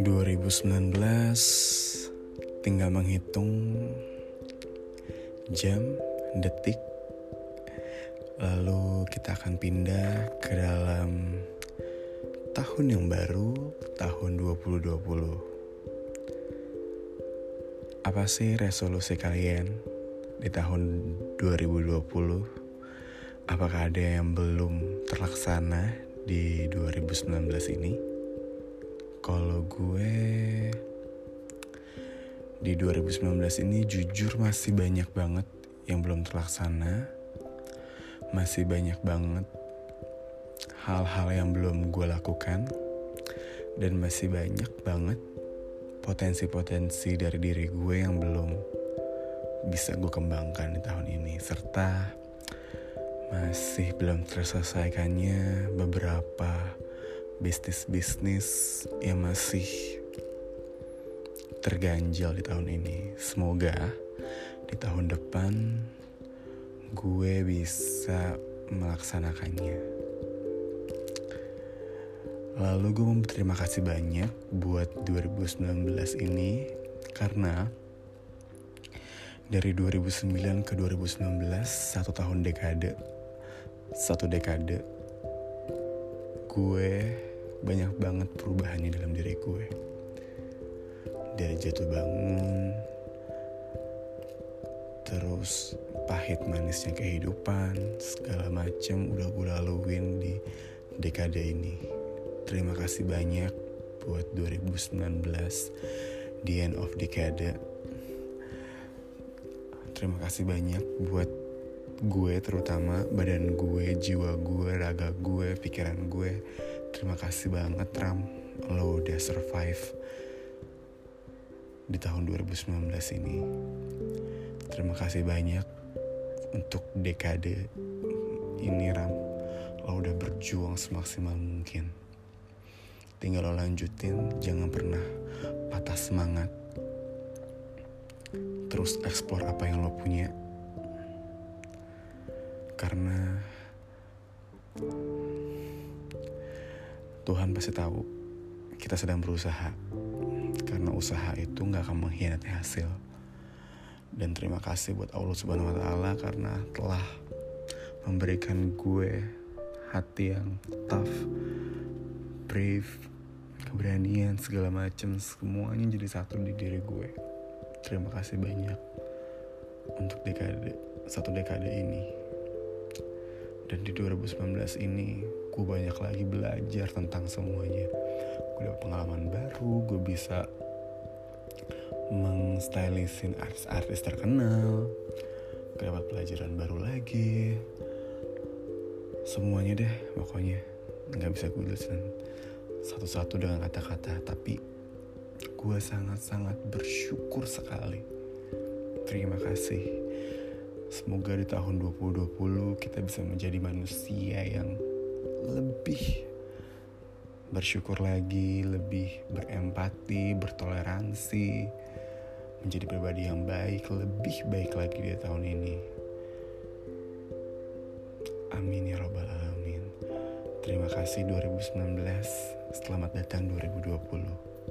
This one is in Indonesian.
2019 tinggal menghitung jam, detik, lalu kita akan pindah ke dalam tahun yang baru, tahun 2020. Apa sih resolusi kalian di tahun 2020? Apakah ada yang belum terlaksana di 2019 ini? Kalau gue di 2019 ini jujur masih banyak banget yang belum terlaksana. Masih banyak banget hal-hal yang belum gue lakukan dan masih banyak banget potensi-potensi dari diri gue yang belum bisa gue kembangkan di tahun ini serta masih belum terselesaikannya beberapa bisnis-bisnis yang masih terganjal di tahun ini. Semoga di tahun depan gue bisa melaksanakannya. Lalu gue mau berterima kasih banyak buat 2019 ini karena dari 2009 ke 2019 satu tahun dekade satu dekade gue banyak banget perubahannya dalam diri gue. Dari jatuh bangun terus pahit manisnya kehidupan segala macam udah gue laluin di dekade ini. Terima kasih banyak buat 2019 the end of decade terima kasih banyak buat gue terutama badan gue jiwa gue raga gue pikiran gue Terima kasih banget Ram. Lo udah survive Di tahun 2019 ini. Terima kasih banyak Untuk dekade Ini Ram. Lo udah berjuang semaksimal mungkin. Tinggal lo lanjutin Jangan pernah patah semangat. Terus eksplor apa yang lo punya. Karena Tuhan pasti tahu kita sedang berusaha karena usaha itu nggak akan mengkhianati hasil dan terima kasih buat Allah Subhanahu Wa Taala karena telah memberikan gue hati yang tough, brave, keberanian segala macam semuanya jadi satu di diri gue. Terima kasih banyak untuk dekade satu dekade ini. Dan di 2019 ini gue banyak lagi belajar tentang semuanya. Gue dapat pengalaman baru gue bisa mengstylisin artis-artis terkenal. Gue dapat pelajaran baru lagi. Semuanya deh pokoknya. Nggak bisa gue tulisin satu-satu dengan kata-kata tapi gue sangat-sangat bersyukur sekali. Terima kasih. Semoga di tahun 2020 kita bisa menjadi manusia yang lebih bersyukur lagi, lebih berempati, bertoleransi, menjadi pribadi yang baik, lebih baik lagi di tahun ini. Amin ya robbal alamin. Terima kasih 2019. Selamat datang 2020.